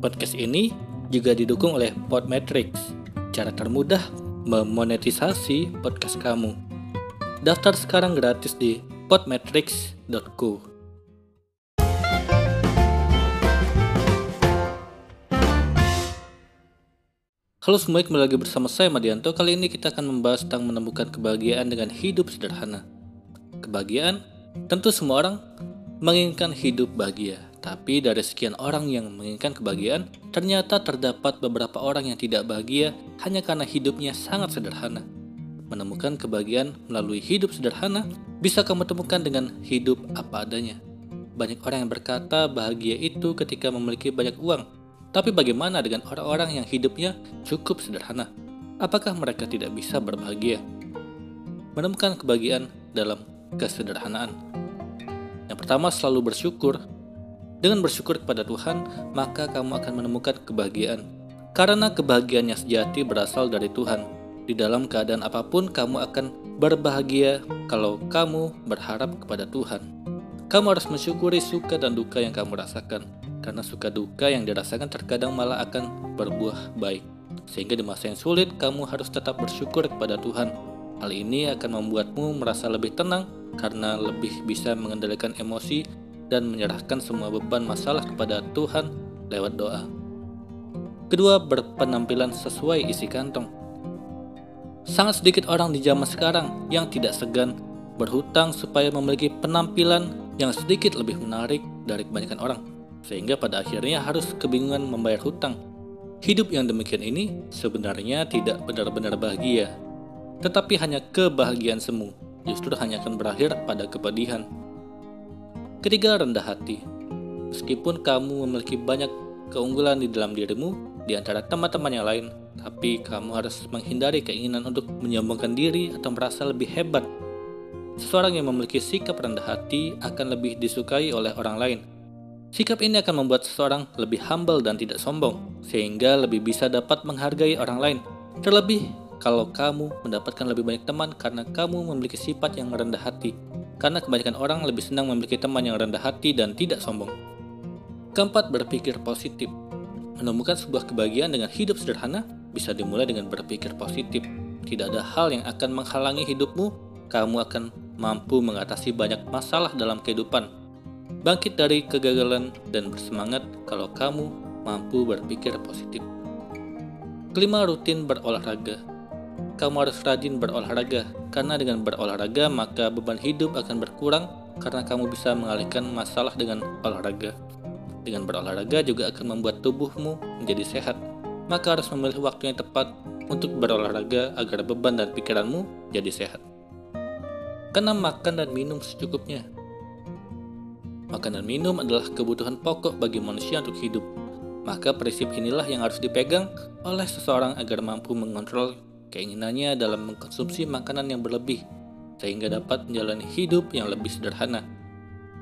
Podcast ini juga didukung oleh Podmetrics, cara termudah memonetisasi podcast kamu. Daftar sekarang gratis di podmetrics.co. Halo semuanya, kembali lagi bersama saya Madianto. Kali ini kita akan membahas tentang menemukan kebahagiaan dengan hidup sederhana. Kebahagiaan, tentu semua orang menginginkan hidup bahagia. Tapi dari sekian orang yang menginginkan kebahagiaan, ternyata terdapat beberapa orang yang tidak bahagia hanya karena hidupnya sangat sederhana. Menemukan kebahagiaan melalui hidup sederhana bisa kamu temukan dengan hidup apa adanya. Banyak orang yang berkata bahagia itu ketika memiliki banyak uang. Tapi bagaimana dengan orang-orang yang hidupnya cukup sederhana? Apakah mereka tidak bisa berbahagia? Menemukan kebahagiaan dalam kesederhanaan. Yang pertama, selalu bersyukur. Dengan bersyukur kepada Tuhan, maka kamu akan menemukan kebahagiaan. Karena kebahagiaan yang sejati berasal dari Tuhan. Di dalam keadaan apa pun, kamu akan berbahagia kalau kamu berharap kepada Tuhan. Kamu harus mensyukuri suka dan duka yang kamu rasakan, karena suka duka yang dirasakan terkadang malah akan berbuah baik. Sehingga di masa yang sulit, kamu harus tetap bersyukur kepada Tuhan. Hal ini akan membuatmu merasa lebih tenang karena lebih bisa mengendalikan emosi dan menyerahkan semua beban masalah kepada Tuhan lewat doa. Kedua, berpenampilan sesuai isi kantong. Sangat sedikit orang di zaman sekarang yang tidak segan berhutang supaya memiliki penampilan yang sedikit lebih menarik dari kebanyakan orang, sehingga pada akhirnya harus kebingungan membayar hutang. Hidup yang demikian ini sebenarnya tidak benar-benar bahagia, tetapi hanya kebahagiaan semu, justru hanya akan berakhir pada kepedihan. Ketiga, rendah hati. Meskipun kamu memiliki banyak keunggulan di dalam dirimu di antara teman-teman yang lain, tapi kamu harus menghindari keinginan untuk menyombongkan diri atau merasa lebih hebat Seseorang yang memiliki sikap rendah hati akan lebih disukai oleh orang lain. Sikap ini akan membuat seseorang lebih humble dan tidak sombong, sehingga lebih bisa dapat menghargai orang lain. Terlebih kalau kamu mendapatkan lebih banyak teman karena kamu memiliki sifat yang rendah hati. Karena kebanyakan orang lebih senang memiliki teman yang rendah hati dan tidak sombong. Keempat, berpikir positif. Menemukan sebuah kebahagiaan dengan hidup sederhana bisa dimulai dengan berpikir positif. Tidak ada hal yang akan menghalangi hidupmu kamu akan mampu mengatasi banyak masalah dalam kehidupan. Bangkit dari kegagalan dan bersemangat kalau kamu mampu berpikir positif. Kelima, rutin berolahraga. Kamu harus rajin berolahraga, karena dengan berolahraga maka beban hidup akan berkurang karena kamu bisa mengalihkan masalah dengan olahraga. Dengan berolahraga juga akan membuat tubuhmu menjadi sehat, maka harus memilih waktu yang tepat untuk berolahraga agar beban dan pikiranmu jadi sehat. Keenam, makan dan minum secukupnya. Makan dan minum adalah kebutuhan pokok bagi manusia untuk hidup. Maka prinsip inilah yang harus dipegang oleh seseorang agar mampu mengontrol keinginannya dalam mengkonsumsi makanan yang berlebih, sehingga dapat menjalani hidup yang lebih sederhana.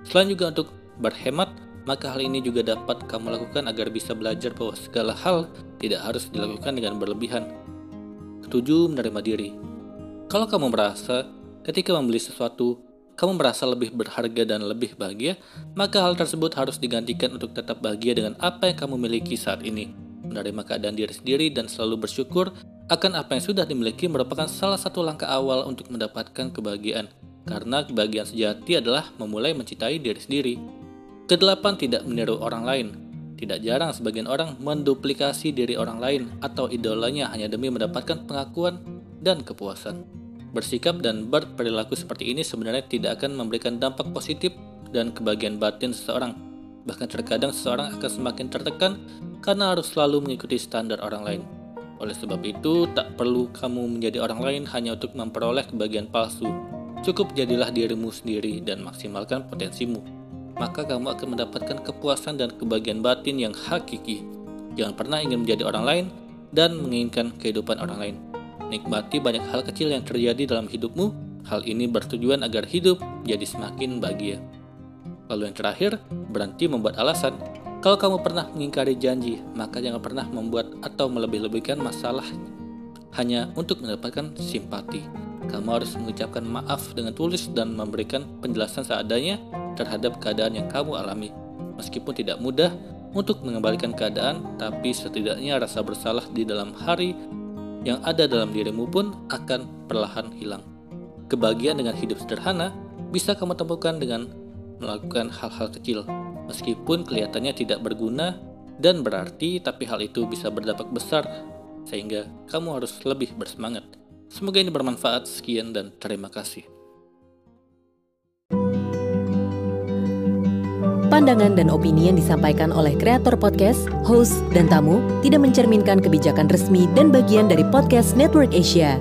Selain juga untuk berhemat, maka hal ini juga dapat kamu lakukan agar bisa belajar bahwa segala hal tidak harus dilakukan dengan berlebihan. Ketujuh, menerima diri. Kalau kamu merasa Ketika membeli sesuatu, kamu merasa lebih berharga dan lebih bahagia, maka hal tersebut harus digantikan untuk tetap bahagia dengan apa yang kamu miliki saat ini. Menerima keadaan diri sendiri dan selalu bersyukur akan apa yang sudah dimiliki merupakan salah satu langkah awal untuk mendapatkan kebahagiaan. Karena kebahagiaan sejati adalah memulai mencintai diri sendiri. Kedelapan, tidak meniru orang lain. Tidak jarang sebagian orang menduplikasi diri orang lain atau idolanya hanya demi mendapatkan pengakuan dan kepuasan. Bersikap dan berperilaku seperti ini sebenarnya tidak akan memberikan dampak positif dan kebahagiaan batin seseorang. Bahkan terkadang seseorang akan semakin tertekan karena harus selalu mengikuti standar orang lain. Oleh sebab itu, tak perlu kamu menjadi orang lain hanya untuk memperoleh kebahagiaan palsu. Cukup jadilah dirimu sendiri dan maksimalkan potensimu. Maka kamu akan mendapatkan kepuasan dan kebahagiaan batin yang hakiki. Jangan pernah ingin menjadi orang lain dan menginginkan kehidupan orang lain. Nikmati banyak hal kecil yang terjadi dalam hidupmu. Hal ini bertujuan agar hidup jadi semakin bahagia. Lalu yang terakhir, berhenti membuat alasan. Kalau kamu pernah mengingkari janji, maka jangan pernah membuat atau melebih-lebihkan masalah hanya untuk mendapatkan simpati. Kamu harus mengucapkan maaf dengan tulis dan memberikan penjelasan seadanya terhadap keadaan yang kamu alami. Meskipun tidak mudah, untuk mengembalikan keadaan, tapi setidaknya rasa bersalah di dalam hari yang ada dalam dirimu pun akan perlahan hilang. Kebahagiaan dengan hidup sederhana bisa kamu temukan dengan melakukan hal-hal kecil, meskipun kelihatannya tidak berguna dan berarti, tapi hal itu bisa berdampak besar, sehingga kamu harus lebih bersemangat. Semoga ini bermanfaat. Sekian, dan terima kasih. Pandangan dan opini yang disampaikan oleh kreator podcast, host, dan tamu tidak mencerminkan kebijakan resmi dan bagian dari podcast Network Asia.